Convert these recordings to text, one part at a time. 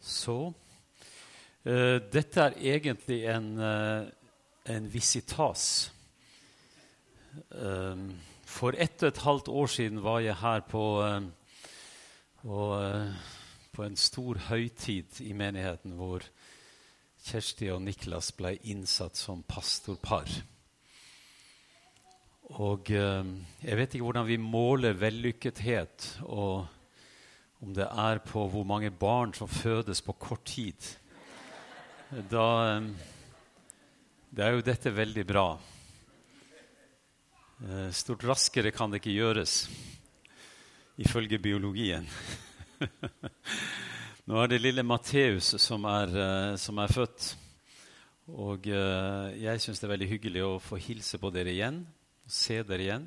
Så uh, Dette er egentlig en, uh, en visitas. Um, for ett og et halvt år siden var jeg her på, på, på en stor høytid i menigheten hvor Kjersti og Niklas ble innsatt som pastorpar. Og jeg vet ikke hvordan vi måler vellykkethet og om det er på hvor mange barn som fødes på kort tid, da eh, Det er jo dette veldig bra. Eh, stort raskere kan det ikke gjøres, ifølge biologien. Nå er det lille Matteus som, eh, som, er født. Og jeg syns det er veldig hyggelig å få hilse på dere igjen, se dere igjen.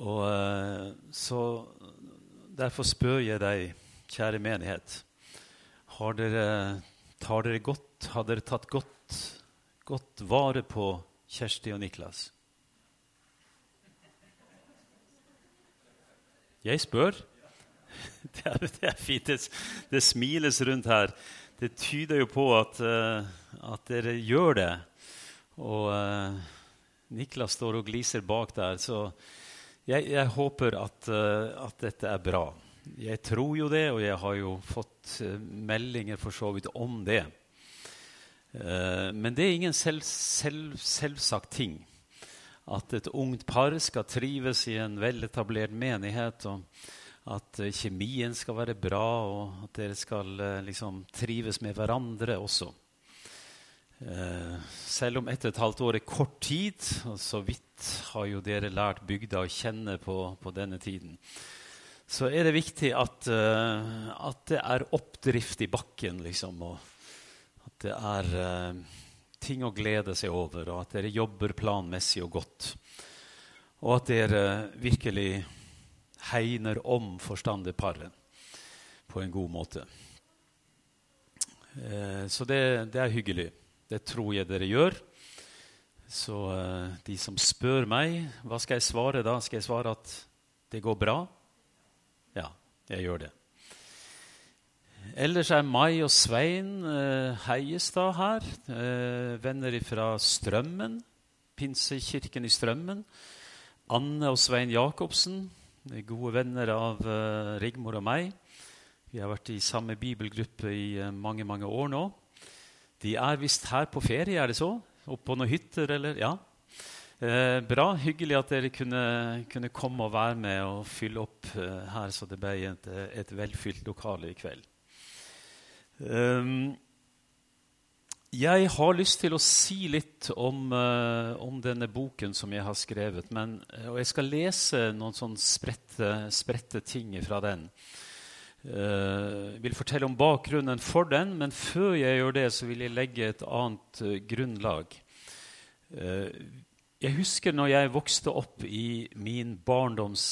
Og så Derfor spør jeg deg, kjære menighet, dere, tar dere godt, har dere tatt godt, godt vare på Kjersti og Niklas? Jeg spør. Det er, det er fint. Det, det, smiles rundt her. Det tyder jo på at, uh, at dere gjør det. Og uh, Niklas står og gliser bak der. Så jeg, jeg håper at, uh, at, dette er bra. Jeg tror jo det, og jeg har jo fått uh, meldinger for så vidt om det. Uh, men det er ingen selv, selv, selvsagt ting at et ungt par skal trives i en veletablert menighet, og at kjemien skal være bra, og at dere skal liksom trives med hverandre også. Eh, selv om ett og et halvt år er kort tid, og så vidt har jo dere lært bygda å kjenne på, på denne tiden, så er det viktig at, uh, at, det er oppdrift i bakken, liksom, og at det er uh, ting å glede seg over, og at dere jobber planmessig og godt. Og at dere virkelig hegner om forstanderparet på en god måte. Uh, så det, det er hyggelig. Det tror jeg dere gjør. Så uh, de som spør meg, hva skal jeg svare da? Skal jeg svare at det går bra? Ja, jeg gjør det. Ellers er Mai og Svein uh, Heiestad her. Uh, venner fra Strømmen. Pinsekirken i Strømmen. Anne og Svein Jacobsen. Gode venner av Rigmor og meg. Vi har vært i samme bibelgruppe i mange, mange år nå. De er visst her på ferie, er det så? Oppå noen hytter, eller? Ja. Eh, bra. Hyggelig at dere kunne, kunne, komme og være med og fylle opp eh, her, så det ble et, et velfylt lokale i kveld. Um, jeg har lyst til å si litt om, uh, om, denne boken som jeg har skrevet. Men, og jeg skal lese noen sånn spredte ting fra den. Uh, vil fortelle om bakgrunnen for den, men før jeg gjør det, så vil jeg legge et annet uh, grunnlag. Uh, jeg husker når jeg vokste opp i min barndoms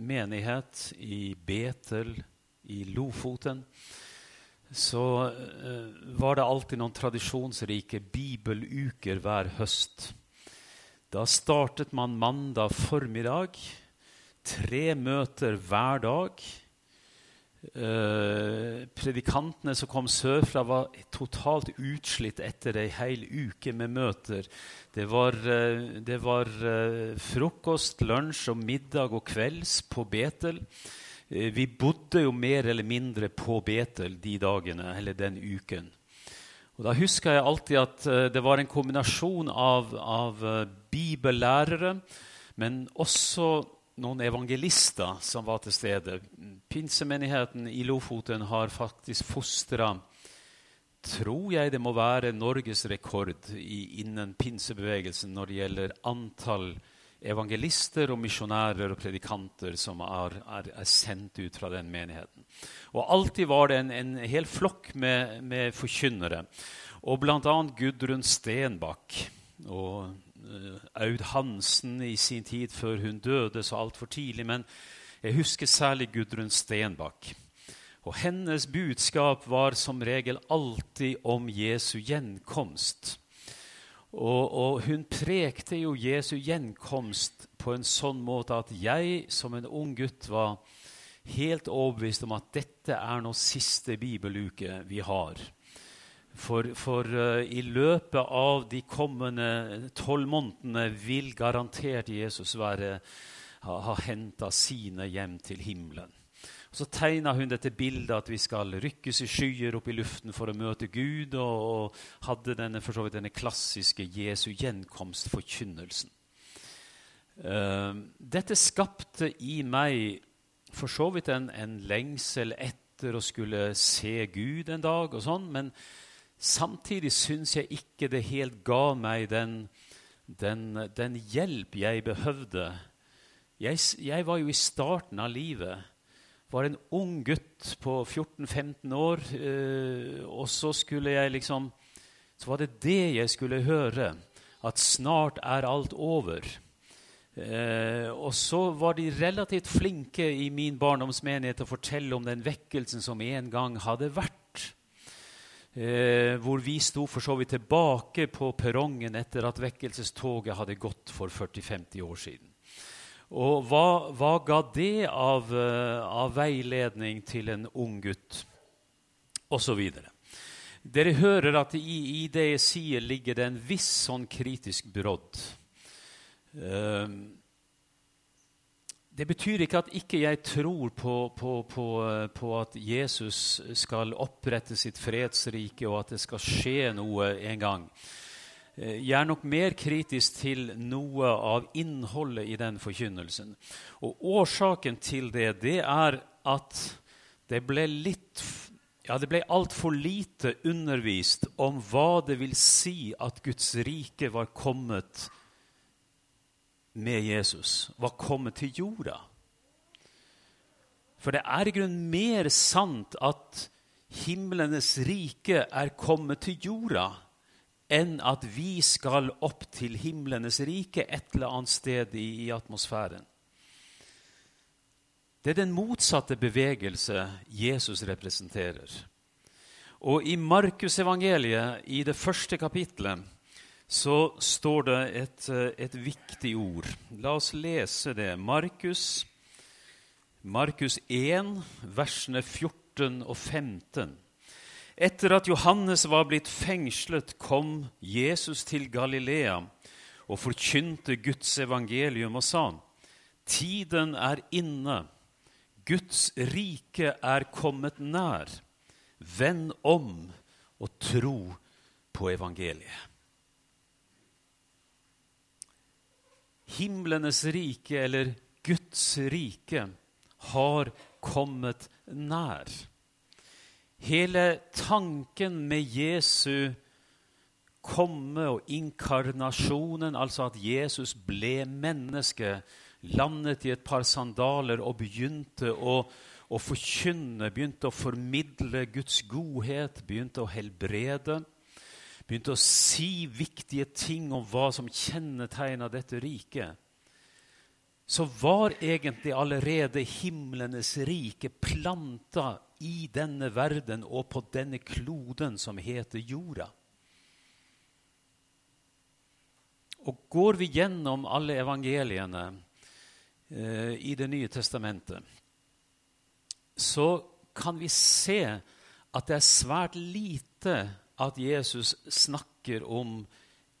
menighet i Betel i Lofoten, så var det alltid noen tradisjonsrike bibeluker hver høst. Da startet man mandag formiddag. Tre møter hver dag Eh, predikantene som kom sørfra, var totalt utslitt etter ei hel uke med møter. Det var, uh, det var uh, frokost, lunsj og middag og kvelds på Betel. vi bodde jo mer eller mindre på Betel de dagene, eller den uken. Og Da husker jeg alltid at det var en kombinasjon av, av bibellærere, men også noen evangelister som var til stede. Pinsemenigheten i Lofoten har faktisk fostra tror jeg det må være Norges rekord i, innen pinsebevegelsen når det gjelder antall evangelister og misjonærer og predikanter som er, er, er, sendt ut fra den menigheten. Og alltid var det en, en hel flokk med, med forkynnere. Og bl.a. Gudrun Stenbakk og Aud Hansen i sin tid før hun døde så altfor tidlig. Men jeg husker særlig Gudrun Stenbakk. Og hennes budskap var som regel alltid om Jesu gjenkomst. Og, og, hun prekte jo Jesu gjenkomst på en sånn måte at jeg som en ung gutt var helt overbevist om at dette er nå siste bibeluke vi har. For, for uh, i løpet av de kommende tolv månedene vil garantert Jesus være, ha, ha henta sine hjem til himmelen. Så tegna hun dette bildet at vi skal rykkes i skyer opp i luften for å møte Gud, og, og hadde denne, for så vidt denne klassiske Jesu gjenkomstforkynnelsen. Uh, dette skapte i meg for så vidt en, en lengsel etter å skulle se Gud en dag, og sånn, men Samtidig syns jeg ikke det helt ga meg den, den, den hjelp jeg behøvde. Jeg, jeg, var jo i starten av livet. Var en ung gutt på 14-15 år. Eh, og så skulle jeg liksom Så var det det jeg skulle høre. At snart er alt over. Eh, og så var de relativt flinke i min barndomsmenighet til å fortelle om den vekkelsen som en gang hadde vært eh, hvor vi sto for så vidt tilbake på perrongen etter at vekkelsestoget hadde gått for 40-50 år siden. Og hva, hva ga det av, uh, av, veiledning til en ung gutt? Og så videre. Dere hører at i, i, det jeg sier, ligger det en viss sånn kritisk brodd. Uh, det betyr ikke at ikke jeg tror på, på, på, på, at Jesus skal opprette sitt fredsrike, og at det skal skje noe en gang. Eh, jeg er nok mer kritisk til noe av innholdet i den forkynnelsen. Og Årsaken til det, det er at det ble litt ja, det ble altfor lite undervist om hva det vil si at Guds rike var kommet med Jesus var kommet til jorda. For det er i grunnen mer sant at himlenes rike er kommet til jorda, enn at vi skal opp til himlenes rike et eller annet sted i, i atmosfæren. Det er den motsatte bevegelse Jesus representerer. Og i Markusevangeliet, i det første kapittelet, så står det et, eh, et, viktig ord. La oss lese det. Markus, Markus 1, versene 14 og 15. Etter at Johannes var blitt fengslet, kom Jesus til Galilea og forkynte Guds evangelium og sa:" Tiden er inne. Guds rike er kommet nær. Vend om og tro på evangeliet. Himlenes rike, eller Guds rike, har kommet nær. Hele tanken med Jesu komme og inkarnasjonen, altså at Jesus ble menneske, landet i et par sandaler og begynte å, å forkynne, begynte å formidle Guds godhet, begynte å helbrede begynte å si viktige ting om hva som kjennetegna dette riket, så var egentlig allerede himlenes rike planta i denne verden og på denne kloden som heter jorda. Og går vi gjennom alle evangeliene eh, i Det nye testamentet, så kan vi se at det er svært lite at Jesus snakker om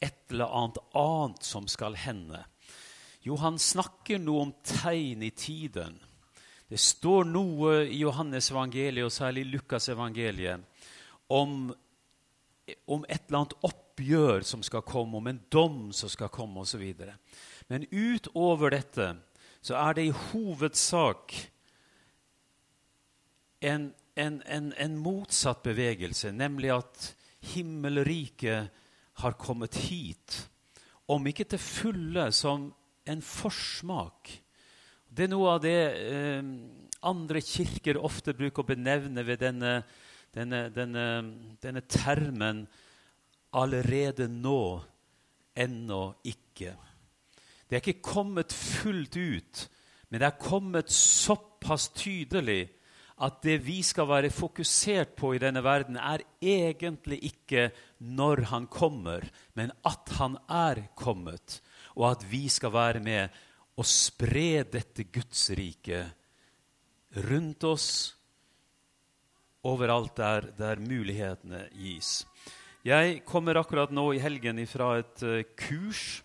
et eller annet annet som skal hende. Jo, han snakker noe om tegn i tiden. Det står noe i Johannes evangeliet, og særlig Lukas evangeliet, om, om et eller annet oppgjør som skal komme, om en dom som skal komme, osv. Men utover dette så er det i hovedsak en, en, en, en motsatt bevegelse, nemlig at himmelriket har kommet hit, om ikke til fulle som en forsmak. Det er noe av det eh, andre kirker ofte bruker å benevne ved denne, denne, denne, denne termen 'allerede nå, ennå ikke'. Det er ikke kommet fullt ut, men det er kommet såpass tydelig at det vi skal være fokusert på i denne verden, er egentlig ikke når han kommer, men at han er kommet, og at vi skal være med og spre dette Guds rike rundt oss, overalt der, der mulighetene gis. Jeg kommer akkurat nå i helgen fra et uh, kurs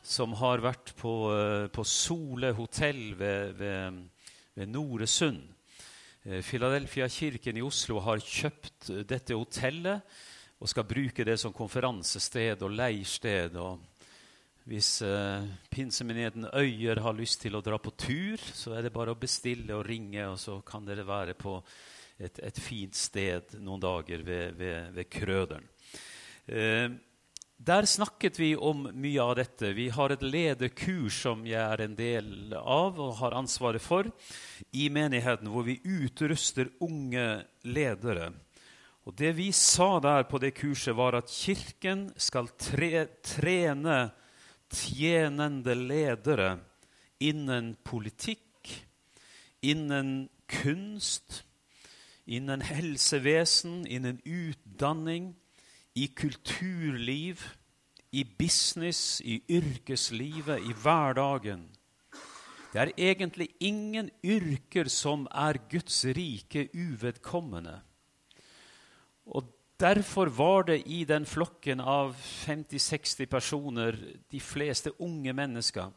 som har vært på, uh, på Sole hotell ved, ved, ved Noresund. Uh, Philadelphia-kirken i Oslo har kjøpt dette hotellet og skal bruke det som konferansested og leirsted. Og hvis eh, pinsemenigheten Øyer har lyst til å dra på tur, så er det bare å bestille og ringe, og så kan dere være på et, et fint sted noen dager ved, ved, ved Krøderen. Eh, der snakket vi om mye av dette. Vi har et lederkurs som jeg er en del av og har ansvaret for i menigheten, hvor vi utruster unge ledere. Og Det vi sa der på det kurset, var at Kirken skal tre, trene tjenende ledere innen politikk, innen kunst, innen helsevesen, innen utdanning, i kulturliv, i business, i yrkeslivet, i hverdagen. Det er egentlig ingen yrker som er Guds rike uvedkommende. Og Derfor var det i den flokken av 50-60 personer, de fleste unge mennesker,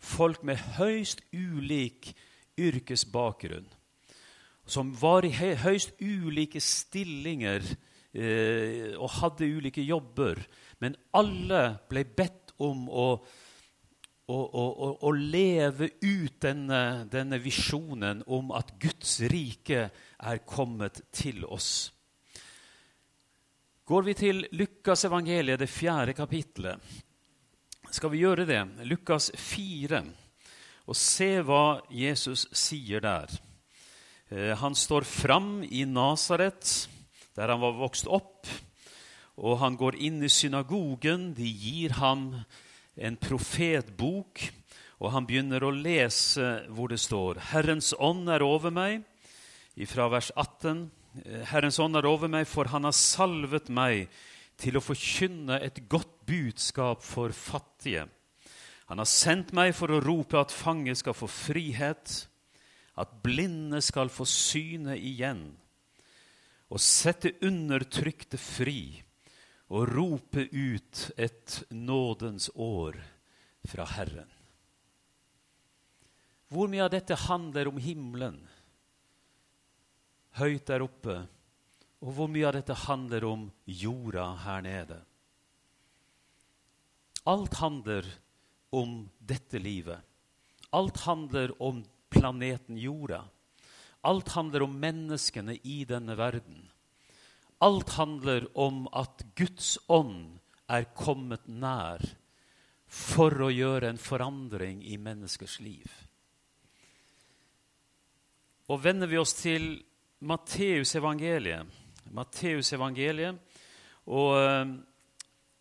folk med høyst ulik yrkesbakgrunn, som var i høyst ulike stillinger eh, og hadde ulike jobber. Men alle ble bedt om å, å, å, å leve ut denne, denne visjonen om at Guds rike er kommet til oss. Går vi til Lukas evangeliet, det fjerde kapitlet, skal vi gjøre det. Lukas 4, og se hva Jesus sier der. Eh, han står fram i Nasaret der han var vokst opp. Og han går inn i synagogen. De gir ham en profetbok, og han begynner å lese hvor det står Herrens ånd er over meg, ifra vers 18. Herrens ånd er over meg, for han har salvet meg til å forkynne et godt budskap for fattige. Han har sendt meg for å rope at fange skal få frihet, at blinde skal få syne igjen og sette undertrykte fri og rope ut et nådens år fra Herren. Hvor mye av dette handler om himmelen høyt der oppe, og hvor mye av dette handler om jorda her nede? Alt handler om dette livet. Alt handler om planeten jorda. Alt handler om menneskene i denne verden. Alt handler om at Guds ånd er kommet nær for å gjøre en forandring i menneskers liv. Og vender vi oss til Matteus evangeliet, Matteus evangeliet og,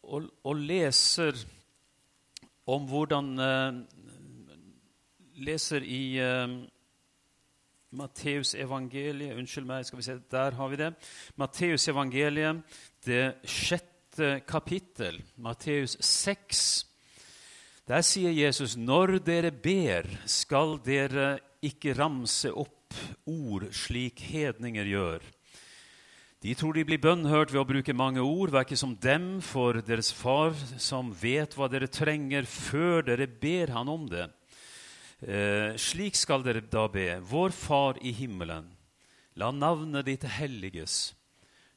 og, og, leser om hvordan eh, Leser i eh, Matteus evangeliet Unnskyld meg, skal vi se, der har vi det. Matteus evangeliet, det sjette kapittel, Matteus 6. Der sier Jesus, 'Når dere ber, skal dere ikke ramse opp ord slik hedninger gjør.' De tror de blir bønnhørt ved å bruke mange ord. Vær ikke som dem, for deres far som vet hva dere trenger, før dere ber han om det. Eh, slik skal dere da be. Vår Far i himmelen. La navnet ditt helliges.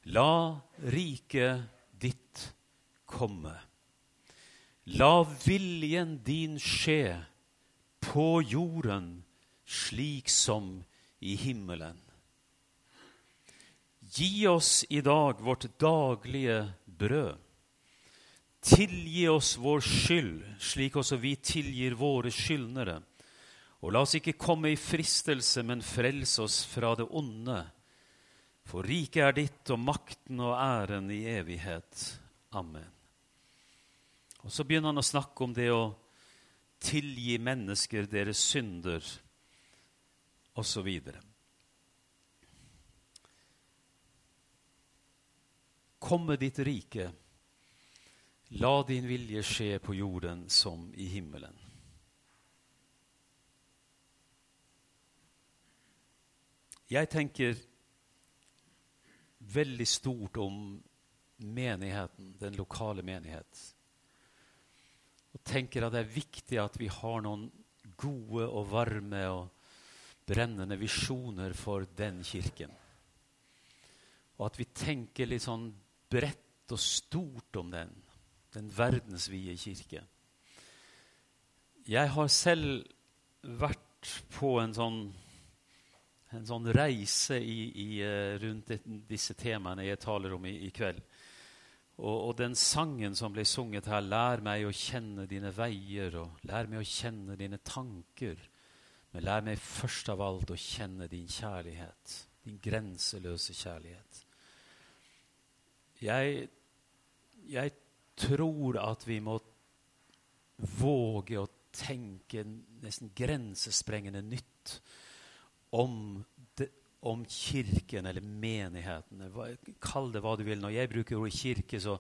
La riket ditt komme. La viljen din skje på jorden slik som i himmelen. Gi oss i dag vårt daglige brød. Tilgi oss vår skyld, slik også vi tilgir våre skyldnere og la oss ikke komme i fristelse, men frels oss fra det onde. For riket er ditt, og makten og æren i evighet. Amen. Og Så begynner han å snakke om det å tilgi mennesker deres synder, osv. Komme ditt rike. La din vilje skje på jorden som i himmelen. Jeg tenker veldig stort om menigheten, den lokale menighet. Og tenker at det er viktig at vi har noen gode og varme og brennende visjoner for den kirken. Og at vi tenker litt sånn bredt og stort om den, den verdensvide kirke. Jeg har selv vært på en sånn en sånn reise i, i, eh, rundt disse temaene jeg taler om i, i kveld. Og, og, den sangen som ble sunget her, 'Lær meg å kjenne dine veier', og 'Lær meg å kjenne dine tanker', men lær meg først av alt å kjenne din kjærlighet, din grenseløse kjærlighet. Jeg, jeg tror at vi må våge å tenke nesten grensesprengende nytt om, det, om kirken eller menighetene. Kall det hva du vil. Når jeg bruker ordet kirke, så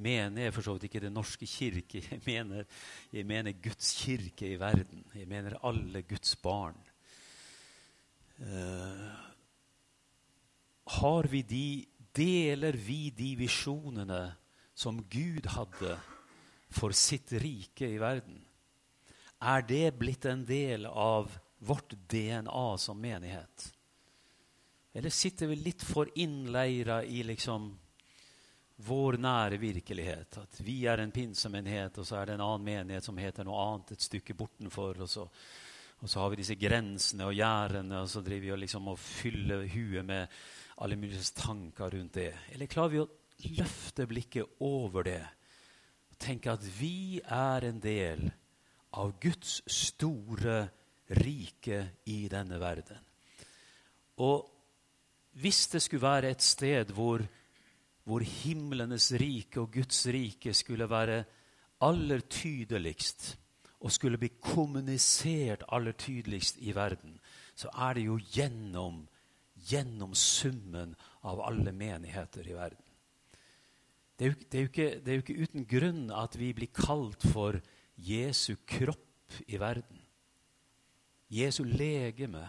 mener jeg for så vidt ikke Den norske kirke. Jeg mener, jeg mener Guds kirke i verden. Jeg mener alle Guds barn. Uh, har vi de, deler vi de visjonene som Gud hadde for sitt rike i verden? Er det blitt en del av vårt DNA som menighet? Eller sitter vi litt for innleira i liksom vår nære virkelighet? At vi er en pinsemenighet, og så er det en annen menighet som heter noe annet et stykke bortenfor. Og så, og så har vi disse grensene og gjerdene, og så driver vi og liksom og fyller huet med alle mulige tanker rundt det. Eller klarer vi å løfte blikket over det og tenke at vi er en del av Guds store rike i denne verden. Og hvis det skulle være et sted hvor, hvor himlenes rike og Guds rike skulle være aller tydeligst, og skulle bli kommunisert aller tydeligst i verden, så er det jo gjennom, gjennom summen av alle menigheter i verden. Det er, jo, det, er ikke, det er, jo, ikke, uten grunn at vi blir kalt for Jesu kropp i verden. Jesu legeme,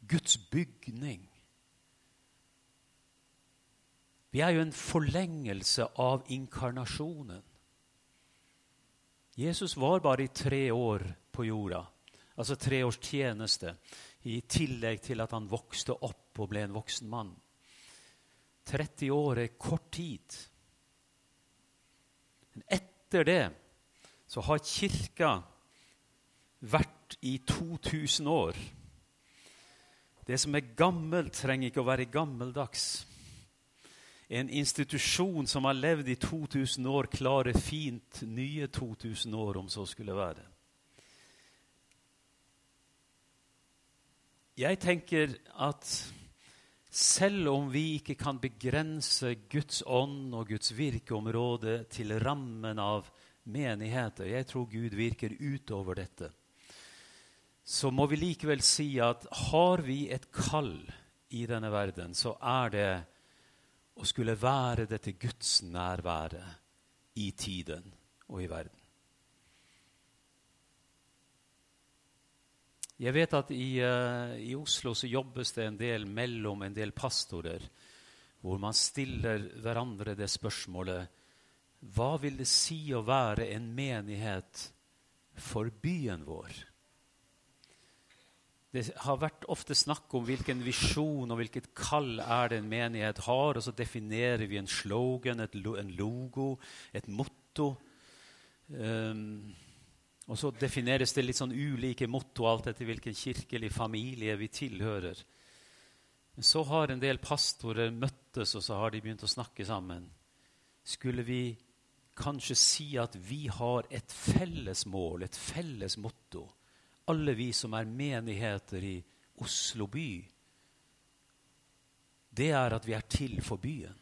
Guds bygning. Vi er jo en forlengelse av inkarnasjonen. Jesus var bare i tre år på jorda, altså tre års tjeneste, i tillegg til at han vokste opp og ble en voksen mann. 30 år er kort tid. Men etter det så har Kirka vært i 2000 år. Det som er gammelt, trenger ikke å være gammeldags. En institusjon som har levd i 2000 år, klarer fint nye 2000 år, om så skulle være. Jeg tenker at selv om vi ikke kan begrense Guds ånd og Guds virkeområde til rammen av menigheter. Jeg tror Gud virker utover dette. Så må vi likevel si at har vi et kall i denne verden, så er det å skulle være dette Guds nærvære i tiden og i verden. Jeg vet at i, uh, i, Oslo så jobbes det en del mellom en del pastorer, hvor man stiller hverandre det spørsmålet hva vil det si å være en menighet for byen vår? Det har vært ofte snakk om hvilken visjon og hvilket kall er det en menighet har, og så definerer vi en slogan, et, en logo, et motto. Um, og så defineres det litt sånn ulike motto alt etter hvilken kirkelig familie vi tilhører. Men så har en del pastorer møttes, og så har de begynt å snakke sammen. Skulle vi kanskje si at vi har et felles mål, et felles motto. Alle vi som er menigheter i Oslo by. Det er at vi er til for byen.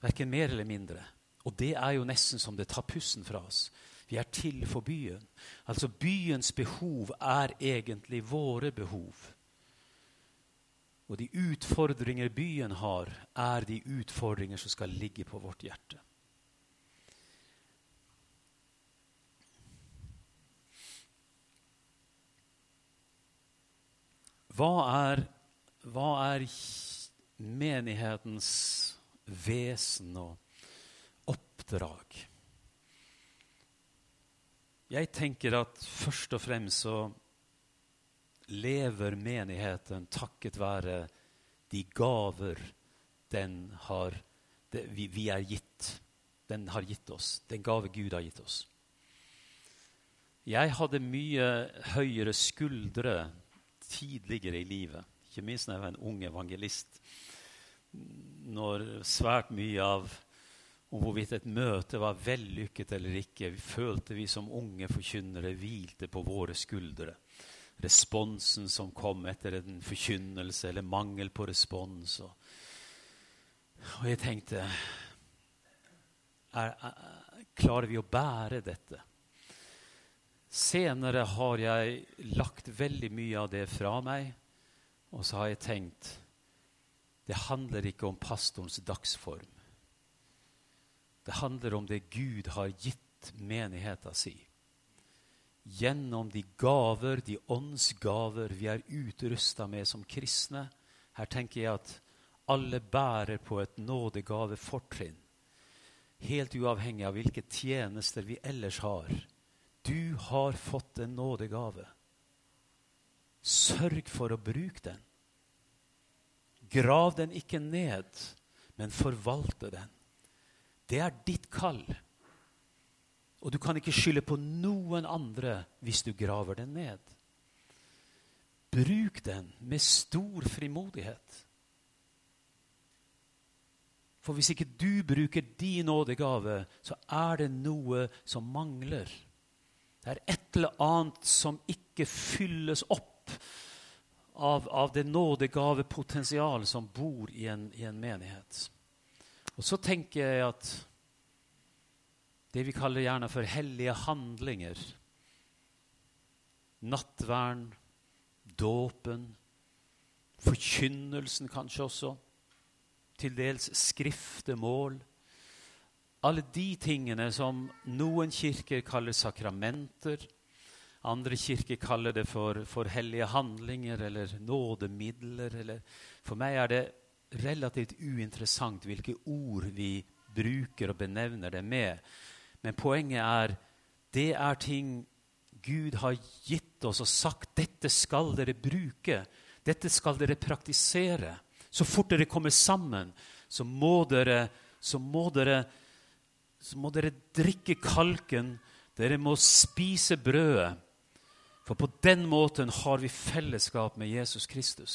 Verken mer eller mindre. Og det er jo nesten som det tar pusten fra oss. Vi er til for byen. Altså byens behov er egentlig våre behov. Og de utfordringer byen har, er de utfordringer som skal ligge på vårt hjerte. Hva er, hva er menighetens vesen og oppdrag? Jeg tenker at først og fremst så lever menigheten takket være de gaver den har, det, vi, vi, er gitt. Den har gitt oss. Den gave Gud har gitt oss. Jeg hadde mye høyere skuldre tidligere i livet, ikke minst da jeg var en ung evangelist, når svært mye av om hvorvidt et møte var vellykket eller ikke, følte vi som unge forkynnere hvilte på våre skuldre. Responsen som kom etter en forkynnelse, eller mangel på respons. Og, og jeg tenkte er, er, Klarer vi å bære dette? Senere har jeg lagt veldig mye av det fra meg, og så har jeg tenkt det handler ikke om pastorens dagsform. Det handler om det Gud har gitt menigheta si. Gjennom de gaver, de åndsgaver vi er utrusta med som kristne. Her tenker jeg at alle bærer på et nådegavefortrinn. Helt uavhengig av hvilke tjenester vi ellers har. Du har fått en nådegave. Sørg for å bruke den. Grav den ikke ned, men forvalte den. Det er ditt kall. Og du kan ikke skylde på noen andre hvis du graver den ned. Bruk den med stor frimodighet. For hvis ikke du bruker din nådegave, så er det noe som mangler. Det er et eller annet som ikke fylles opp av, av det nådegavepotensial som bor i en, i en menighet. Og så tenker jeg at det vi kaller gjerne for hellige handlinger Nattvern, dåpen, forkynnelsen kanskje også, til dels skriftemål Alle de tingene som noen kirker kaller sakramenter, andre kirker kaller det for, for hellige handlinger eller nådemidler. Eller. For meg er det relativt uinteressant hvilke ord vi bruker og benevner det med. Men poenget er det er ting Gud har gitt oss og sagt dette skal dere bruke. Dette skal dere praktisere. Så fort dere kommer sammen, så må dere, så må dere, så må dere drikke kalken. Dere må spise brødet. For på den måten har vi fellesskap med Jesus Kristus.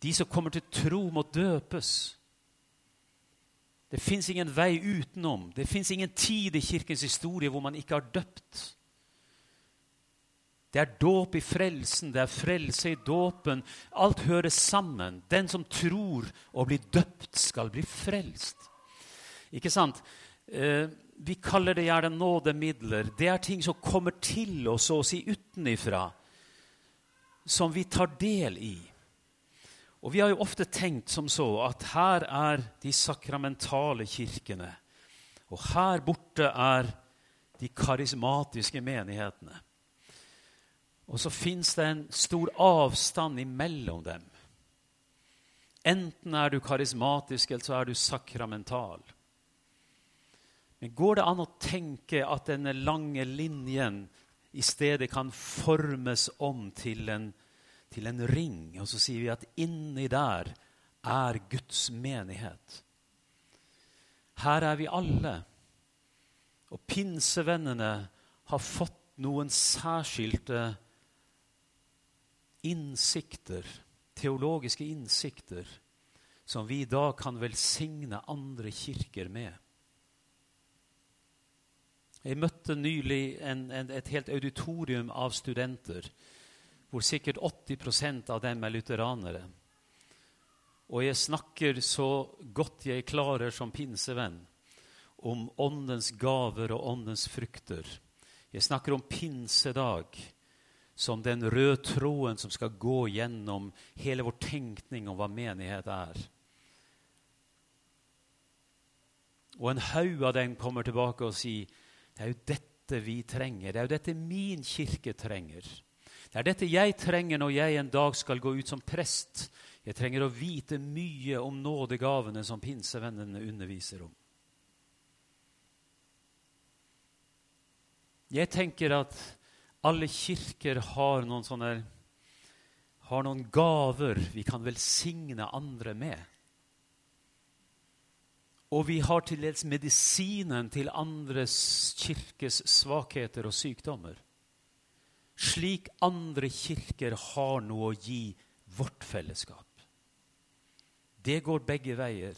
De som kommer til tro, må døpes. Det fins ingen vei utenom. Det fins ingen tid i Kirkens historie hvor man ikke har døpt. Det er dåp i frelsen, det er frelse i dåpen. Alt hører sammen. Den som tror og blir døpt, skal bli frelst. Ikke sant? Eh, vi kaller det gjerne nådemidler. Det er ting som kommer til oss så å si utenifra, som vi tar del i. Og Vi har jo ofte tenkt som så at her er de sakramentale kirkene. Og her borte er de karismatiske menighetene. Og så fins det en stor avstand imellom dem. Enten er du karismatisk, eller så er du sakramental. Men går det an å tenke at denne lange linjen i stedet kan formes om til en til en ring, og så sier vi at inni der er Guds menighet. Her er vi alle. Og pinsevennene har fått noen særskilte innsikter, teologiske innsikter, som vi da kan velsigne andre kirker med. Jeg møtte nylig en, en, et helt auditorium av studenter hvor sikkert 80% av dem er lutheranere. Og jeg snakker så godt jeg klarer som pinsevenn om åndens gaver og åndens frukter. Jeg snakker om pinsedag som den røde tråden som skal gå gjennom hele vår tenkning om hva menighet er. Og en haug av dem kommer tilbake og sier det er jo dette vi trenger. Det er jo dette min kirke trenger. Det er dette jeg trenger når jeg en dag skal gå ut som prest. Jeg trenger å vite mye om nådegavene som pinsevennene underviser om. Jeg tenker at alle kirker har noen sånne har noen gaver vi kan velsigne andre med. Og vi har til dels medisinen til andres kirkes svakheter og sykdommer. Slik andre kirker har noe å gi vårt fellesskap. Det går begge veier.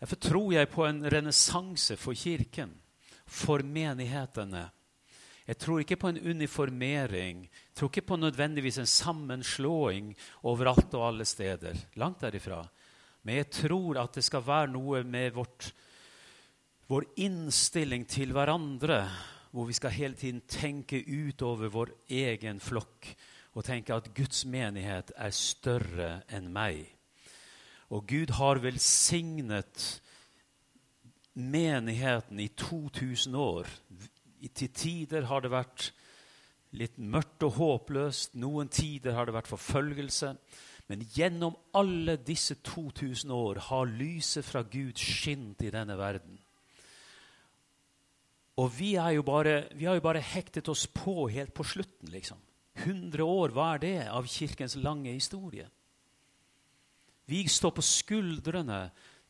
Derfor tror jeg på en renessanse for Kirken, for menighetene. Jeg tror ikke på en uniformering, jeg tror ikke på nødvendigvis en sammenslåing overalt og alle steder. Langt derifra. Men jeg tror at det skal være noe med vårt, vår innstilling til hverandre, hvor vi skal hele tiden tenke utover vår egen flokk og tenke at Guds menighet er større enn meg. Og Gud har velsignet menigheten i 2000 år. Til tider har det vært litt mørkt og håpløst. Noen tider har det vært forfølgelse. Men gjennom alle disse 2000 år har lyset fra Gud skint i denne verden. Og vi, jo bare, vi har jo bare hektet oss på helt på slutten, liksom. 100 år, hva er det av Kirkens lange historie? Vi står på skuldrene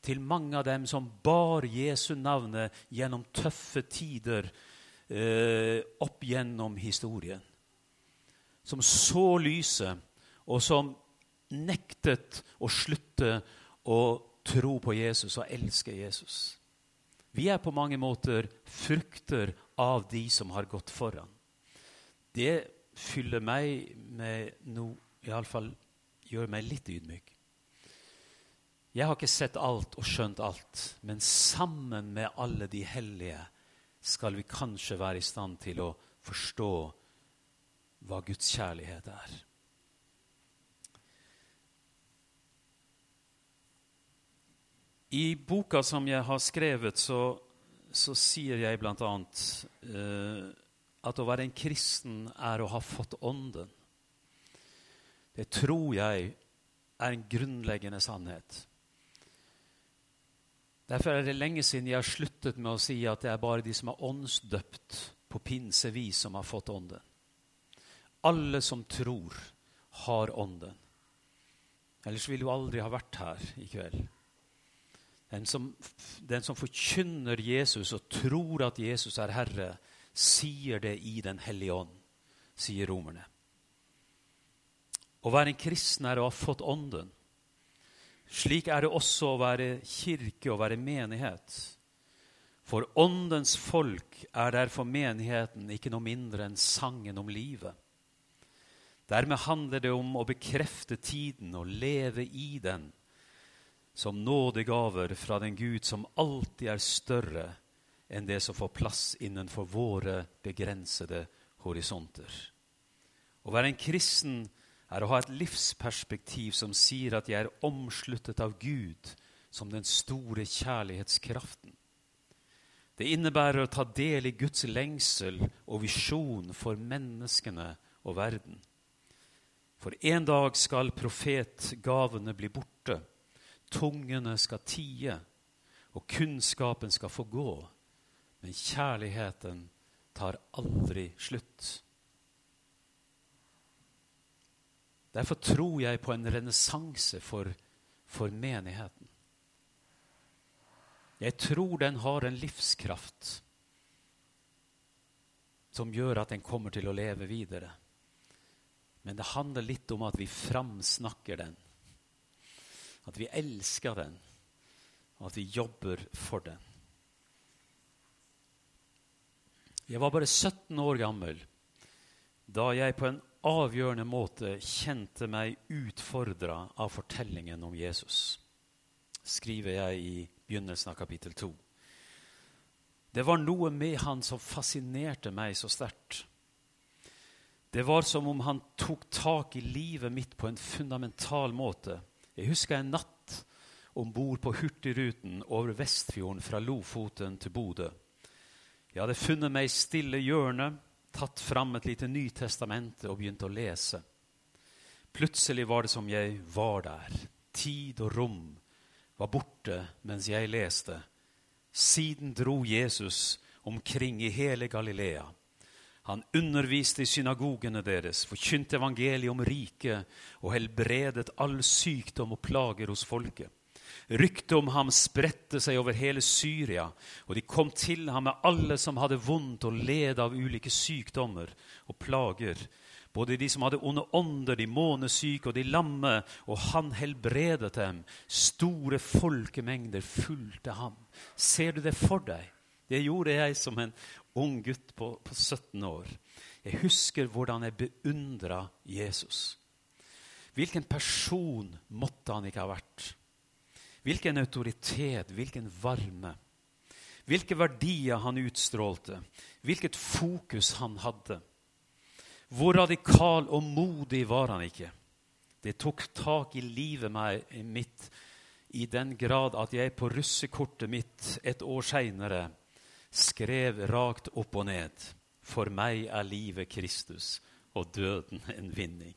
til mange av dem som bar Jesu navnet gjennom tøffe tider eh, opp gjennom historien. Som så lyset, og som nektet å slutte å tro på Jesus og elske Jesus. Vi er på mange måter frukter av de som har gått foran. Det fyller meg med noe Iallfall gjør meg litt ydmyk. Jeg har ikke sett alt og skjønt alt, men sammen med alle de hellige skal vi kanskje være i stand til å forstå hva Guds kjærlighet er. I boka som jeg har skrevet, så, så sier jeg bl.a. Uh, at å være en kristen er å ha fått Ånden. Det tror jeg er en grunnleggende sannhet. Derfor er det lenge siden jeg har sluttet med å si at det er bare de som er åndsdøpt på pinsevis, som har fått Ånden. Alle som tror, har Ånden. Ellers ville du aldri ha vært her i kveld. Den som, den som forkynner Jesus og tror at Jesus er Herre, sier det i Den hellige ånd, sier romerne. Å være en kristen er å ha fått Ånden. Slik er det også å være kirke og være menighet. For Åndens folk er derfor menigheten ikke noe mindre enn sangen om livet. Dermed handler det om å bekrefte tiden og leve i den som nådegaver fra den Gud som alltid er større enn det som får plass innenfor våre begrensede horisonter. Å være en kristen er å ha et livsperspektiv som sier at jeg er omsluttet av Gud som den store kjærlighetskraften. Det innebærer å ta del i Guds lengsel og visjon for menneskene og verden. For en dag skal profetgavene bli borte, tungene skal tie, og kunnskapen skal få gå. Men kjærligheten tar aldri slutt. Derfor tror jeg på en renessanse for, for, menigheten. Jeg tror den har en livskraft som gjør at den kommer til å leve videre. Men det handler litt om at vi framsnakker den. At vi elsker den, og at vi jobber for den. Jeg var bare 17 år gammel da jeg på en avgjørende måte kjente meg utfordra av fortellingen om Jesus, skriver jeg i begynnelsen av kapittel 2. Det var noe med han som fascinerte meg så sterkt. Det var som om han tok tak i livet mitt på en fundamental måte. Jeg husker en natt om bord på Hurtigruten over Vestfjorden fra Lofoten til Bodø. Jeg hadde funnet meg i stille hjørne, tatt fram et lite Nytestamente og begynt å lese. Plutselig var det som jeg var der. Tid og rom var borte mens jeg leste. Siden dro Jesus omkring i hele Galilea. Han underviste i synagogene deres, forkynte evangeliet om riket og helbredet all sykdom og plager hos folket. Ryktet om ham spredte seg over hele Syria, og de kom til ham med alle som hadde vondt og led av ulike sykdommer og plager. Både de som hadde onde ånder, de månesyke og de lamme, og han helbredet dem. Store folkemengder fulgte ham. Ser du det for deg? Det gjorde jeg som en ung gutt på, på 17 år. Jeg husker hvordan jeg beundra Jesus. Hvilken person måtte han ikke ha vært? Hvilken autoritet, hvilken varme. Hvilke verdier han utstrålte, hvilket fokus han hadde. Hvor radikal og modig var han ikke? Det tok tak i livet mitt i den grad at jeg på russekortet mitt et år seinere skrev rakt opp og ned For meg er livet Kristus og døden en vinning.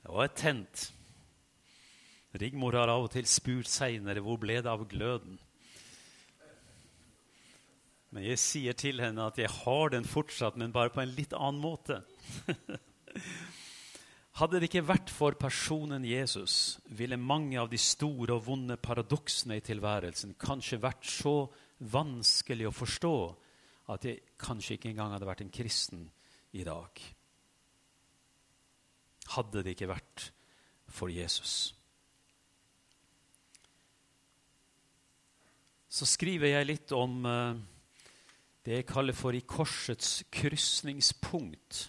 Det var et tent. Rigmor har av og til spurt seinere hvor ble det av gløden. Men jeg sier til henne at jeg har den fortsatt, men bare på en litt annen måte. Hadde det ikke vært for personen Jesus, ville mange av de store og vonde paradoksene i tilværelsen kanskje vært så vanskelig å forstå at jeg kanskje ikke engang hadde vært en kristen i dag. Hadde det ikke vært for Jesus. så skriver jeg litt om uh, det jeg kaller for i korsets krysningspunkt.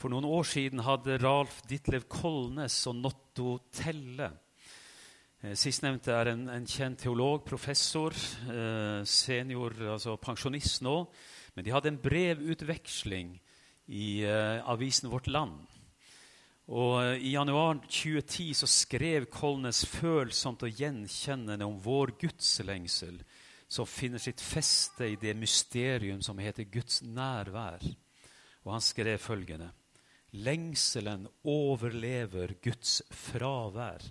For noen år siden hadde Ralf Ditlev Kolnes og Notto Telle eh, Sistnevnte er en, en, kjent teolog, professor, eh, senior, altså pensjonist nå. Men de hadde en brevutveksling i eh, avisen Vårt Land. Og eh, I januar 2010 så skrev Kolnes følsomt og gjenkjennende om vår gudslengsel, som finner sitt feste i det mysterium som heter Guds nærvær. Og han skrev følgende.: Lengselen overlever Guds fravær.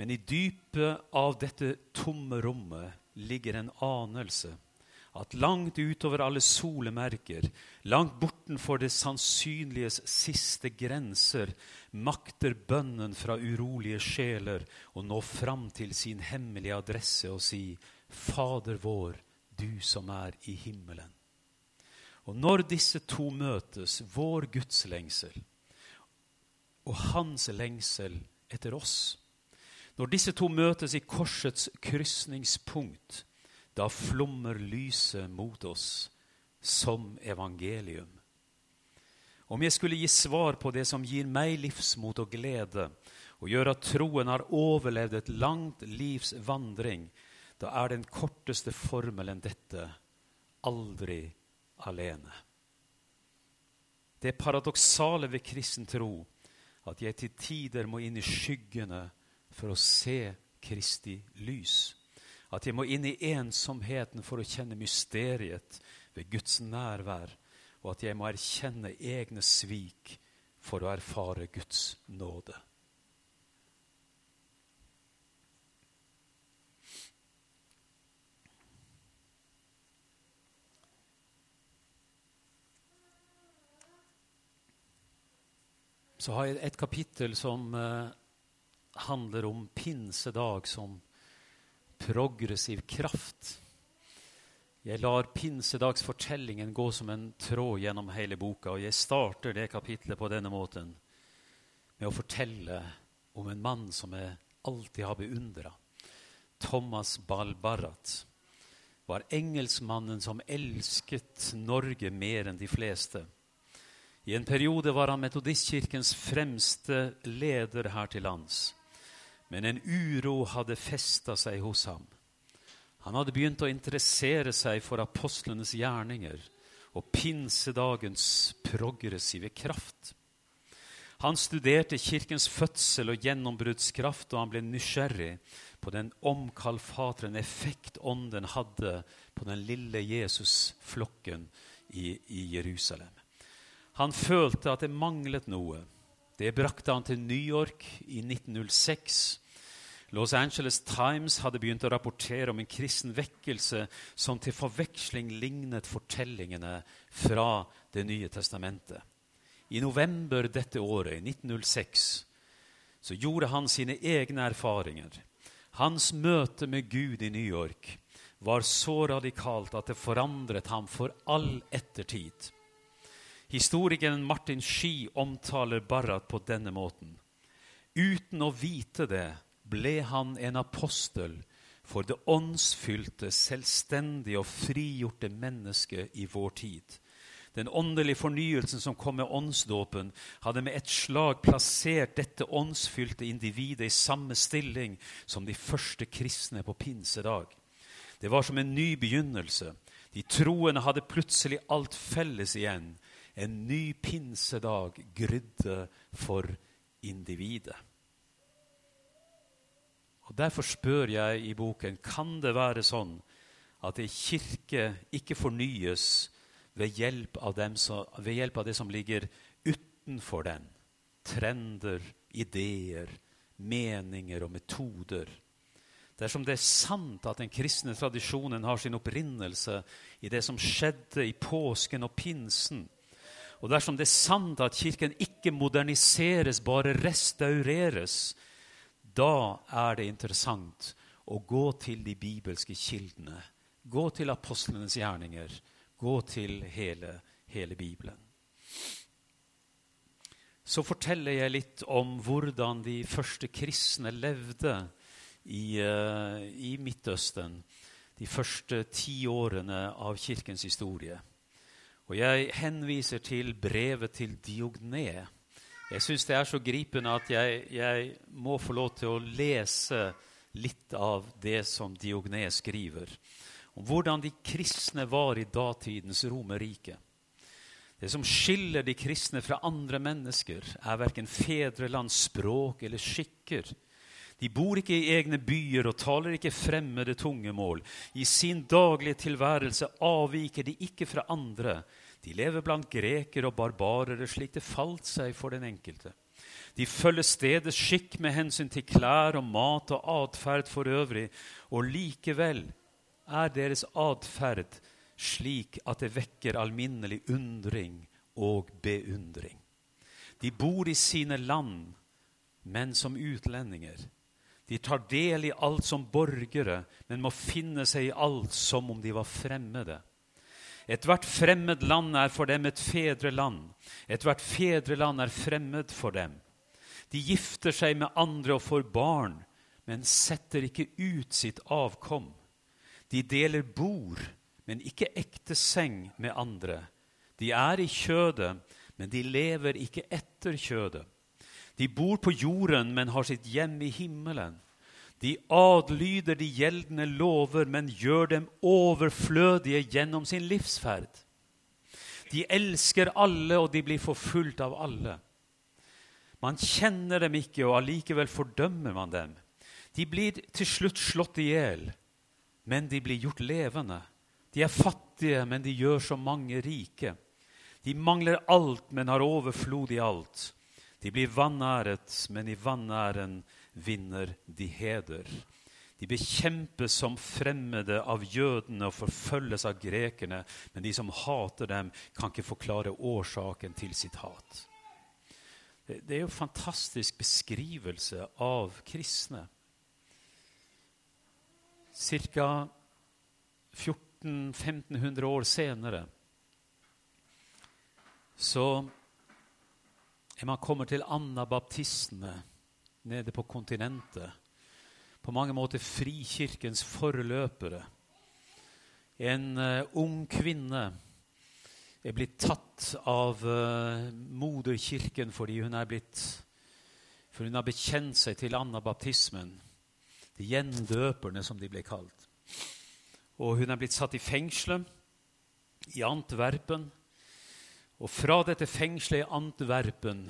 Men i dypet av dette tomme rommet ligger en anelse at langt utover alle solemerker, langt bortenfor det sannsynliges siste grenser, makter bønnen fra urolige sjeler å nå fram til sin hemmelige adresse og si, Fader vår, du som er i himmelen. Og når disse to møtes, vår Guds lengsel og hans lengsel etter oss Når disse to møtes i korsets krysningspunkt, da flommer lyset mot oss som evangelium. Om jeg skulle gi svar på det som gir meg livsmot og glede, og gjør at troen har overlevd et langt livs vandring, da er den korteste formelen dette aldri alene. Det paradoksale ved kristen tro at jeg til tider må inn i skyggene for å se Kristi lys. At jeg må inn i ensomheten for å kjenne mysteriet ved Guds nærvær, og at jeg må erkjenne egne svik for å erfare Guds nåde. Så har jeg et kapittel som uh, handler om pinsedag som progressiv kraft. Jeg lar pinsedagsfortellingen gå som en tråd gjennom hele boka, og jeg starter det kapitlet på denne måten med å fortelle om en mann som jeg alltid har beundra. Thomas Balbarat var engelskmannen som elsket Norge mer enn de fleste. I en periode var han Metodistkirkens fremste leder her til lands. Men en uro hadde festa seg hos ham. Han hadde begynt å interessere seg for apostlenes gjerninger og pinsedagens progressive kraft. Han studerte kirkens fødsel og gjennombruddskraft, og han ble nysgjerrig på den omkalfatrende effekt ånden hadde på den lille Jesusflokken i, i Jerusalem. Han følte at det manglet noe. Det brakte han til New York i 1906. Los Angeles Times hadde begynt å rapportere om en kristen vekkelse som til forveksling lignet fortellingene fra Det nye testamentet. I november dette året, i 1906, så gjorde han sine egne erfaringer. Hans møte med Gud i New York var så radikalt at det forandret ham for all ettertid. Historikeren Martin Ski omtaler Barrat på denne måten. Uten å vite det ble han en apostel for det åndsfylte, selvstendige og frigjorte mennesket i vår tid. Den åndelige fornyelsen som kom med åndsdåpen, hadde med et slag plassert dette åndsfylte individet i samme stilling som de første kristne på pinsedag. Det var som en ny begynnelse. De troende hadde plutselig alt felles igjen en ny pinsedag grydde for individet. Og Derfor spør jeg i boken kan det være sånn at en kirke ikke fornyes ved hjelp, som, ved hjelp, av det som ligger utenfor den. Trender, ideer, meninger og metoder. Dersom det er sant at den kristne tradisjonen har sin opprinnelse i det som skjedde i påsken og pinsen, og dersom det er sant at Kirken ikke moderniseres, bare restaureres, da er det interessant å gå til de bibelske kildene. Gå til apostlenes gjerninger. Gå til hele, hele Bibelen. Så forteller jeg litt om hvordan de første kristne levde i, uh, i Midtøsten de første ti årene av kirkens historie. Og jeg henviser til brevet til Diogné. Jeg syns det er så gripende at jeg, jeg, må få lov til å lese litt av det som Diogné skriver. Om hvordan de kristne var i datidens Romerrike. Det som skiller de kristne fra andre mennesker, er verken fedrelands språk eller skikker. De bor ikke i egne byer og taler ikke fremmede tungemål. I sin daglige tilværelse avviker de ikke fra andre. De lever blant grekere og barbarere slik det falt seg for den enkelte. De følger stedets skikk med hensyn til klær og mat og atferd for øvrig, og likevel er deres atferd slik at det vekker alminnelig undring og beundring. De bor i sine land, men som utlendinger. De tar del i alt som borgere, men må finne seg i alt som om de var fremmede. Ethvert fremmed land er for dem et fedreland. Ethvert fedreland er fremmed for dem. De gifter seg med andre og får barn, men setter ikke ut sitt avkom. De deler bord, men ikke ekte seng med andre. De er i kjødet, men de lever ikke etter kjødet. De bor på jorden, men har sitt hjem i himmelen. De adlyder de gjeldende lover, men gjør dem overflødige gjennom sin livsferd. De elsker alle, og de blir forfulgt av alle. Man kjenner dem ikke, og allikevel fordømmer man dem. De blir til slutt slått i hjel, men de blir gjort levende. De er fattige, men de gjør så mange rike. De mangler alt, men har overflod i alt. De blir vanæret, men i vanæren vinner de heder. De bekjempes som fremmede av jødene og forfølges av grekerne, men de som hater dem, kan ikke forklare årsaken til sitt hat. Det er jo en fantastisk beskrivelse av kristne. Ca. 1400-1500 år senere så man kommer til anabaptistene nede på kontinentet. På mange måter frikirkens forløpere. En uh, ung kvinne er blitt tatt av uh, moderkirken fordi hun er blitt For hun har bekjent seg til anabaptismen. De gjendøperne, som de ble kalt. Og hun er blitt satt i fengselet i Antwerpen. Og fra dette fengselet i Antwerpen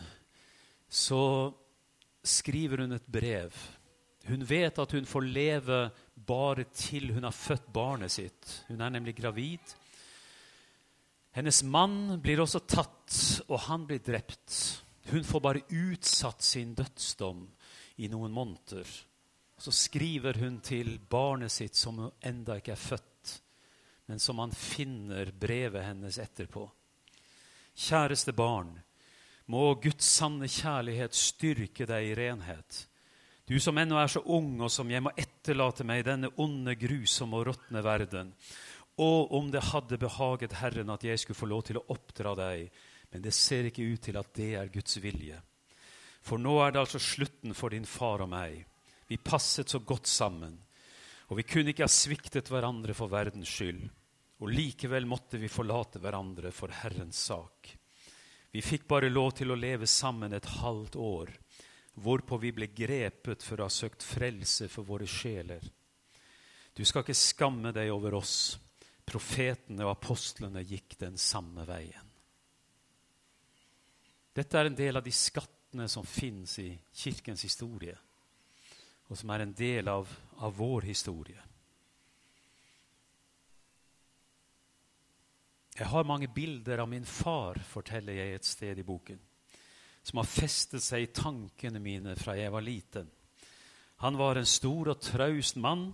så skriver hun et brev. Hun vet at hun får leve bare til hun har født barnet sitt. Hun er nemlig gravid. Hennes mann blir også tatt, og han blir drept. Hun får bare utsatt sin dødsdom i noen måneder. Så skriver hun til barnet sitt, som enda ikke er født, men som han finner brevet hennes etterpå. Kjæreste barn, må Guds sanne kjærlighet styrke deg i renhet. Du som ennå er så ung, og som jeg må etterlate meg i denne onde, grusomme og råtne verden. Og om det hadde behaget Herren at jeg skulle få lov til å oppdra deg, men det ser ikke ut til at det er Guds vilje. For nå er det altså slutten for din far og meg. Vi passet så godt sammen, og vi kunne ikke ha sviktet hverandre for verdens skyld. Og likevel måtte vi forlate hverandre for Herrens sak. Vi fikk bare lov til å leve sammen et halvt år, hvorpå vi ble grepet for å ha søkt frelse for våre sjeler. Du skal ikke skamme deg over oss profetene og apostlene gikk den samme veien. Dette er en del av de skattene som fins i kirkens historie, og som er en del av, av vår historie. Jeg har mange bilder av min far, forteller jeg et sted i boken, som har festet seg i tankene mine fra jeg var liten. Han var en stor og traust mann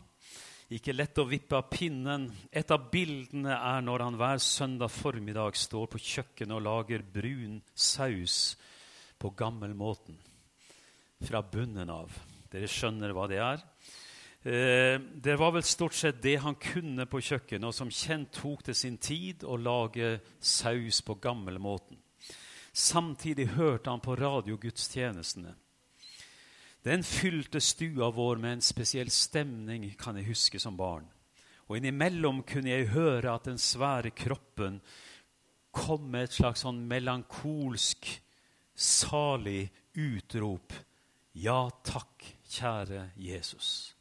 ikke lett å vippe av pinnen. Et av bildene er når han hver søndag formiddag står på kjøkkenet og lager brun saus på gammelmåten. Fra bunnen av. Dere skjønner hva det er? Eh, det var vel stort sett det han kunne på kjøkkenet, og som kjent tok det sin tid å lage saus på gammelmåten. Samtidig hørte han på radiogudstjenestene. Den fylte stua vår med en spesiell stemning, kan jeg huske som barn. Og innimellom kunne jeg høre at den svære kroppen kom med et slags sånn melankolsk, salig utrop. Ja takk, kjære Jesus.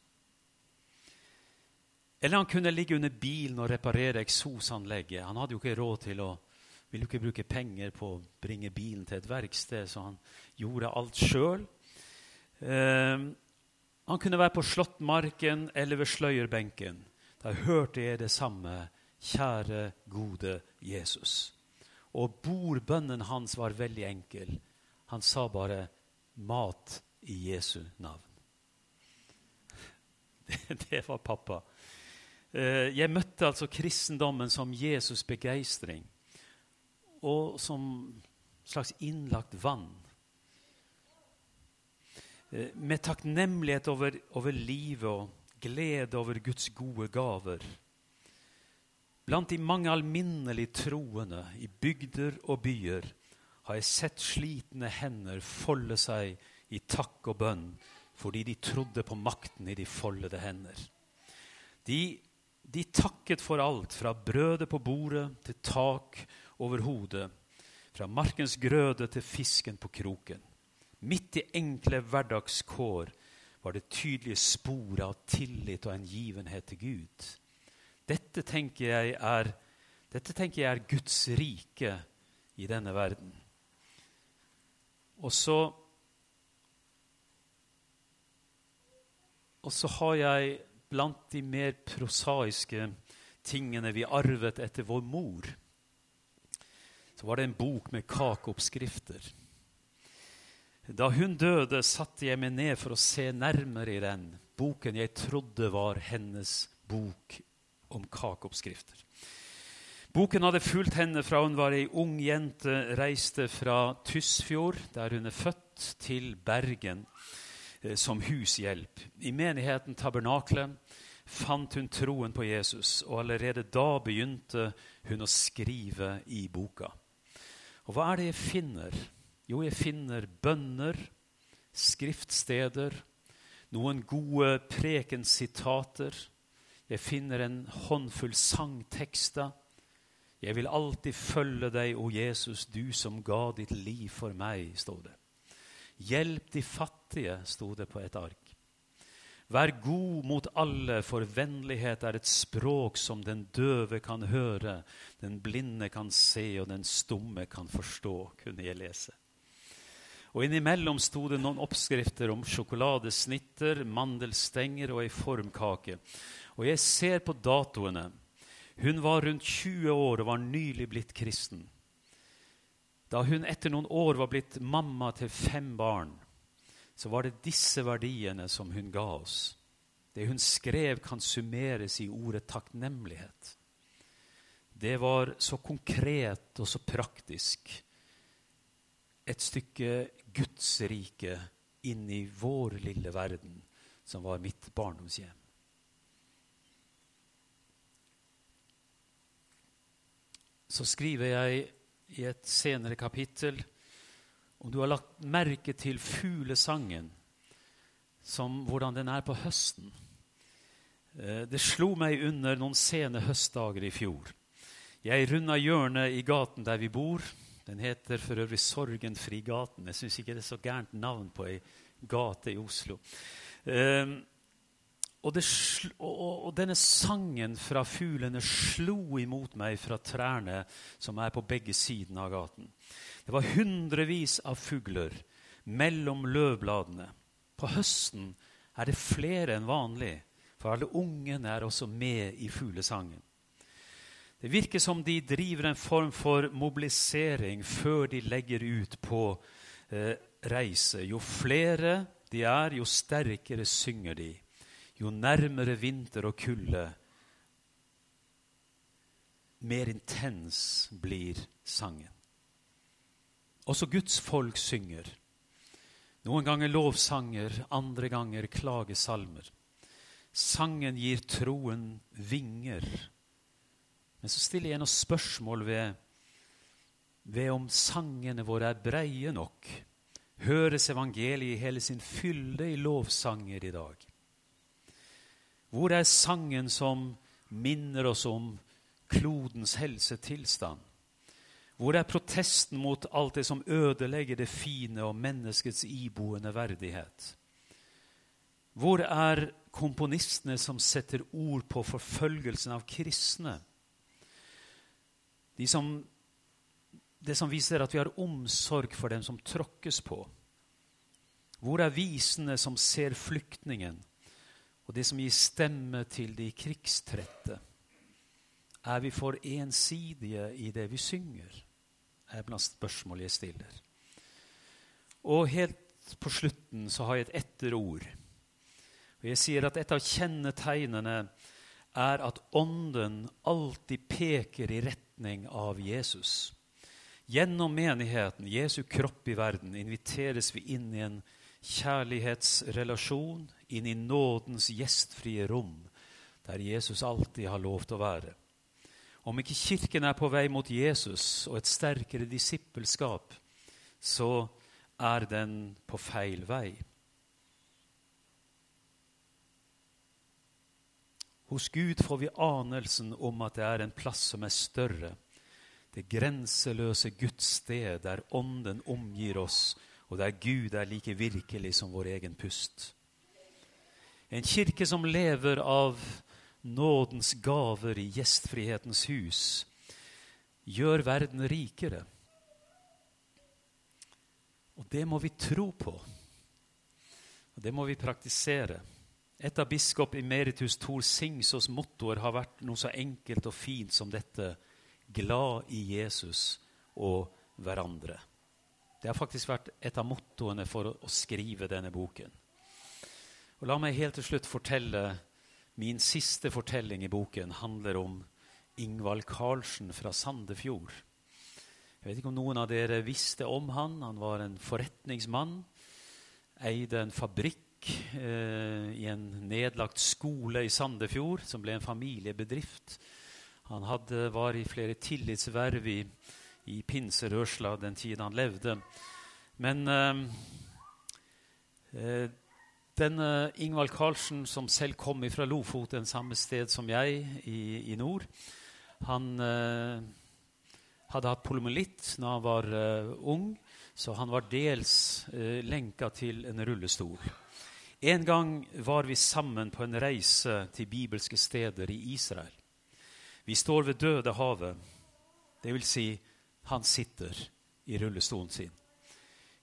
Eller han kunne ligge under bilen og reparere eksosanlegget. Han hadde jo ikke råd til å ville ikke bruke penger på å bringe bilen til et verksted, så han gjorde alt sjøl. Eh, han kunne være på Slåttmarken eller ved sløyerbenken. Da hørte jeg det samme. Kjære, gode Jesus. Og bordbønnen hans var veldig enkel. Han sa bare 'mat i Jesu navn'. Det, det var pappa. Eh, jeg møtte altså kristendommen som Jesus' begeistring og som slags innlagt vann. Eh, med takknemlighet over, over livet og glede over Guds gode gaver. Blant de mange alminnelige troende i bygder og byer har jeg sett slitne hender folde seg i takk og bønn fordi de trodde på makten i de foldede hender. De, de takket for alt, fra brødet på bordet til tak over hodet, fra markens grøde til fisken på kroken. Midt i enkle hverdagskår var det tydelige spor av tillit og engivenhet til Gud. Dette tenker jeg er, tenker jeg er Guds rike i denne verden. Og så Og så har jeg blant de mer prosaiske tingene vi arvet etter vår mor, så var det en bok med kakeoppskrifter. Da hun døde, satte jeg meg ned for å se nærmere i den boken jeg trodde var hennes bok om kakeoppskrifter. Boken hadde fulgt henne fra hun var ei ung jente, reiste fra Tysfjord, der hun er født, til Bergen som hushjelp. I menigheten Tabernaklet fant hun troen på Jesus, og allerede da begynte hun å skrive i boka. Og hva er det jeg finner? Jo, jeg finner bønner, skriftsteder, noen gode prekensitater. Jeg finner en håndfull sangtekster. Jeg vil alltid følge deg, o Jesus, du som ga ditt liv for meg, står det. Hjelp de fattige, sto det på et ark. Vær god mot alle, for vennlighet er et språk som den døve kan høre, den blinde kan se, og den stumme kan forstå, kunne jeg lese. Og innimellom sto det noen oppskrifter om sjokoladesnitter, mandelstenger og ei formkake. Og jeg ser på datoene. Hun var rundt 20 år og var nylig blitt kristen. Da hun etter noen år var blitt mamma til fem barn, så var det disse verdiene som hun ga oss. Det hun skrev, kan summeres i ordet takknemlighet. Det var så konkret og så praktisk. Et stykke Guds rike inn i vår lille verden, som var mitt barndomshjem. Så skriver jeg i et senere kapittel om du har lagt merke til fuglesangen, som hvordan den er på høsten. Eh, det slo meg under noen sene høstdager i fjor. Jeg runda hjørnet i gaten der vi bor. Den heter for øvrig Sorgenfri gaten. Jeg syns ikke det er så gærent navn på ei gate i Oslo. Og, det, og, og, denne sangen fra fuglene slo imot meg fra trærne som er på begge sidene av gaten. Det var hundrevis av fugler mellom løvbladene. På høsten er det flere enn vanlig, for alle ungene er også med i fuglesangen. Det virker som de driver en form for mobilisering før de legger ut på eh, reise. Jo flere de er, jo sterkere synger de jo nærmere vinter og kulde, mer intens blir sangen. Også Guds folk synger. Noen ganger lovsanger, andre ganger klagesalmer. Sangen gir troen vinger. Men så stiller jeg noen spørsmål ved, ved om sangene våre er breie nok. Høres evangeliet i hele sin fylde i lovsanger i dag? Hvor er sangen som minner oss om klodens helsetilstand? Hvor er protesten mot alt det som ødelegger det fine og menneskets iboende verdighet? Hvor er komponistene som setter ord på forfølgelsen av kristne? De som, det som viser at vi har omsorg for dem som tråkkes på. Hvor er visene som ser flyktningen? Og det som gir stemme til de krigstrette. Er vi for ensidige i det vi synger? er blant spørsmål jeg stiller. Og helt på slutten så har jeg et etterord. Og jeg sier at et av kjennetegnene er at Ånden alltid peker i retning av Jesus. Gjennom menigheten, Jesu kropp i verden, inviteres vi inn i en kjærlighetsrelasjon, inn i nådens gjestfrie rom, der Jesus alltid har lov til å være. Om ikke Kirken er på vei mot Jesus og et sterkere disippelskap, så er den på feil vei. Hos Gud får vi anelsen om at det er en plass som er større. Det grenseløse Guds sted, der Ånden omgir oss, og der Gud er like virkelig som vår egen pust. En kirke som lever av nådens gaver i gjestfrihetens hus, gjør verden rikere. Og det må vi tro på. Og det må vi praktisere. Et av biskop emeritus Tor Singsås mottoer har vært noe så enkelt og fint som dette glad i Jesus og hverandre. Det har faktisk vært et av mottoene for å skrive denne boken. Og La meg helt til slutt fortelle Min siste fortelling i boken handler om Ingvald Karlsen fra Sandefjord. Jeg vet ikke om noen av dere visste om han. Han var en forretningsmann. Eide en fabrikk eh, i en nedlagt skole i Sandefjord, som ble en familiebedrift. Han hadde, var i flere tillitsverv i, i pinserørsla den tiden han levde. Men eh, eh denne Ingvald Karlsen, som selv kom fra Lofoten, samme sted som jeg, i, i nord, han eh, hadde hatt polymelitt når han var eh, ung, så han var dels eh, lenka til en rullestol. En gang var vi sammen på en reise til bibelske steder i Israel. Vi står ved Dødehavet, det vil si, han sitter i rullestolen sin.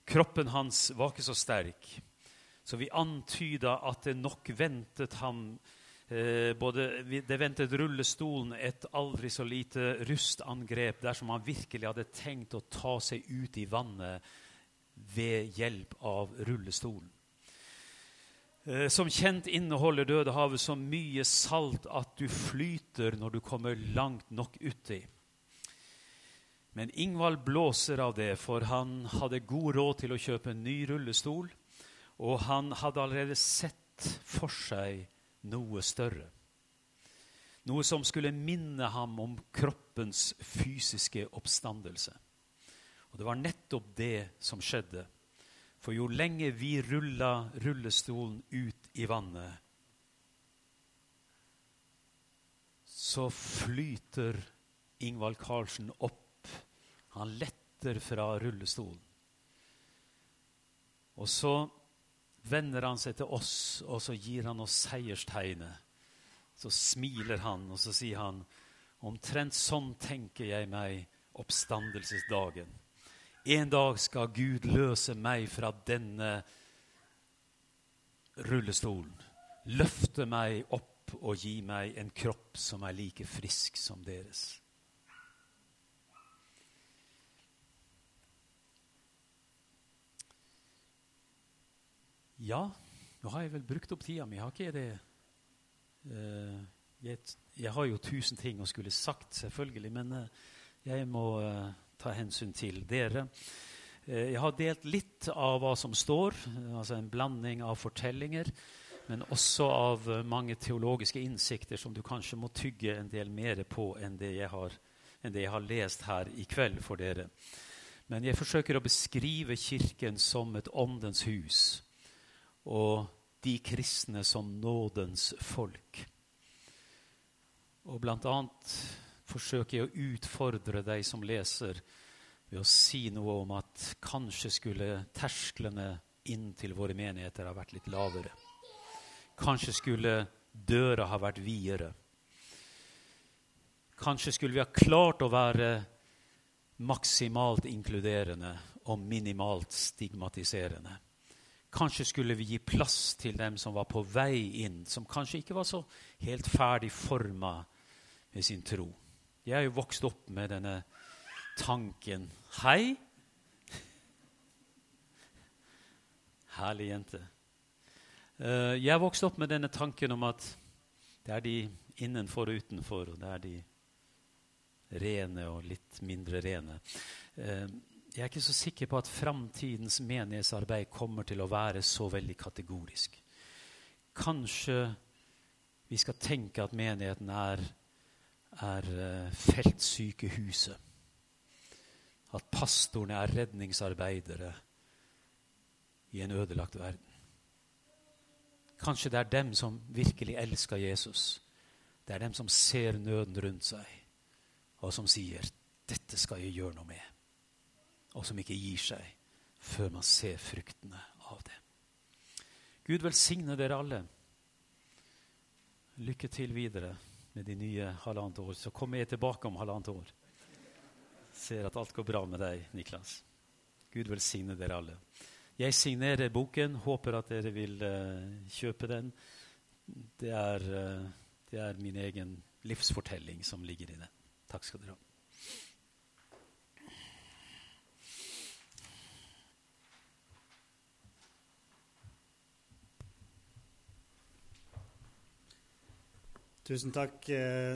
Kroppen hans var ikke så sterk, så vi antyda at det nok ventet ham eh, både, Det ventet rullestolen et aldri så lite rustangrep dersom han virkelig hadde tenkt å ta seg ut i vannet ved hjelp av rullestolen. Eh, som kjent inneholder Dødehavet så mye salt at du flyter når du kommer langt nok uti. Men Ingvald blåser av det, for han hadde god råd til å kjøpe en ny rullestol, og han hadde allerede sett for seg noe større. Noe som skulle minne ham om kroppens fysiske oppstandelse. Og det var nettopp det som skjedde. For jo lenger vi rulla rullestolen ut i vannet, så flyter Ingvald Karlsen opp. Han letter fra rullestolen. Og så vender han seg til oss, og så gir han oss seierstegnet. Så smiler han, og så sier han, omtrent sånn tenker jeg meg oppstandelsesdagen. En dag skal Gud løse meg fra denne rullestolen. Løfte meg opp og gi meg en kropp som er like frisk som deres. Ja, nå har jeg vel brukt opp tida mi, har ikke jeg det? Uh, jeg, jeg, har jo tusen ting å skulle sagt, selvfølgelig, men uh, jeg må uh, ta hensyn til dere. Jeg har delt litt av hva som står, altså en blanding av fortellinger, men også av mange teologiske innsikter som du kanskje må tygge en del mer på enn det jeg har, det jeg har lest her i kveld for dere. Men jeg forsøker å beskrive Kirken som et åndens hus og de kristne som nådens folk. Og blant annet forsøker jeg å utfordre deg som leser, ved å si noe om at kanskje skulle tersklene inn til våre menigheter ha vært litt lavere. Kanskje skulle døra ha vært videre. Kanskje skulle vi ha klart å være maksimalt inkluderende og minimalt stigmatiserende. Kanskje skulle vi gi plass til dem som var på vei inn, som kanskje ikke var så helt ferdig forma med sin tro. Jeg er jo vokst opp med denne tanken Hei. Herlig jente. Jeg jeg vokste opp med denne tanken om at det er de innenfor og utenfor, og det er de rene og litt mindre rene. Jeg er ikke så sikker på at framtidens menighetsarbeid kommer til å være så veldig kategorisk. Kanskje vi skal tenke at menigheten er er uh, feltsykehuset. At pastorene er redningsarbeidere i en ødelagt verden. Kanskje det er dem som virkelig elsker Jesus. Det er dem som ser nøden rundt seg, og som sier 'Dette skal jeg gjøre noe med', og som ikke gir seg før man ser fruktene av det. Gud velsigne dere alle. Lykke til videre med de nye halvannet år. Så kommer jeg tilbake om halvannet år. Ser at alt går bra med deg, Niklas. Gud velsigne dere alle. Jeg signerer boken. Håper at dere vil uh, kjøpe den. Det er, uh, det er min egen livsfortelling som ligger i den. Takk skal dere ha. Tusen takk. Eh,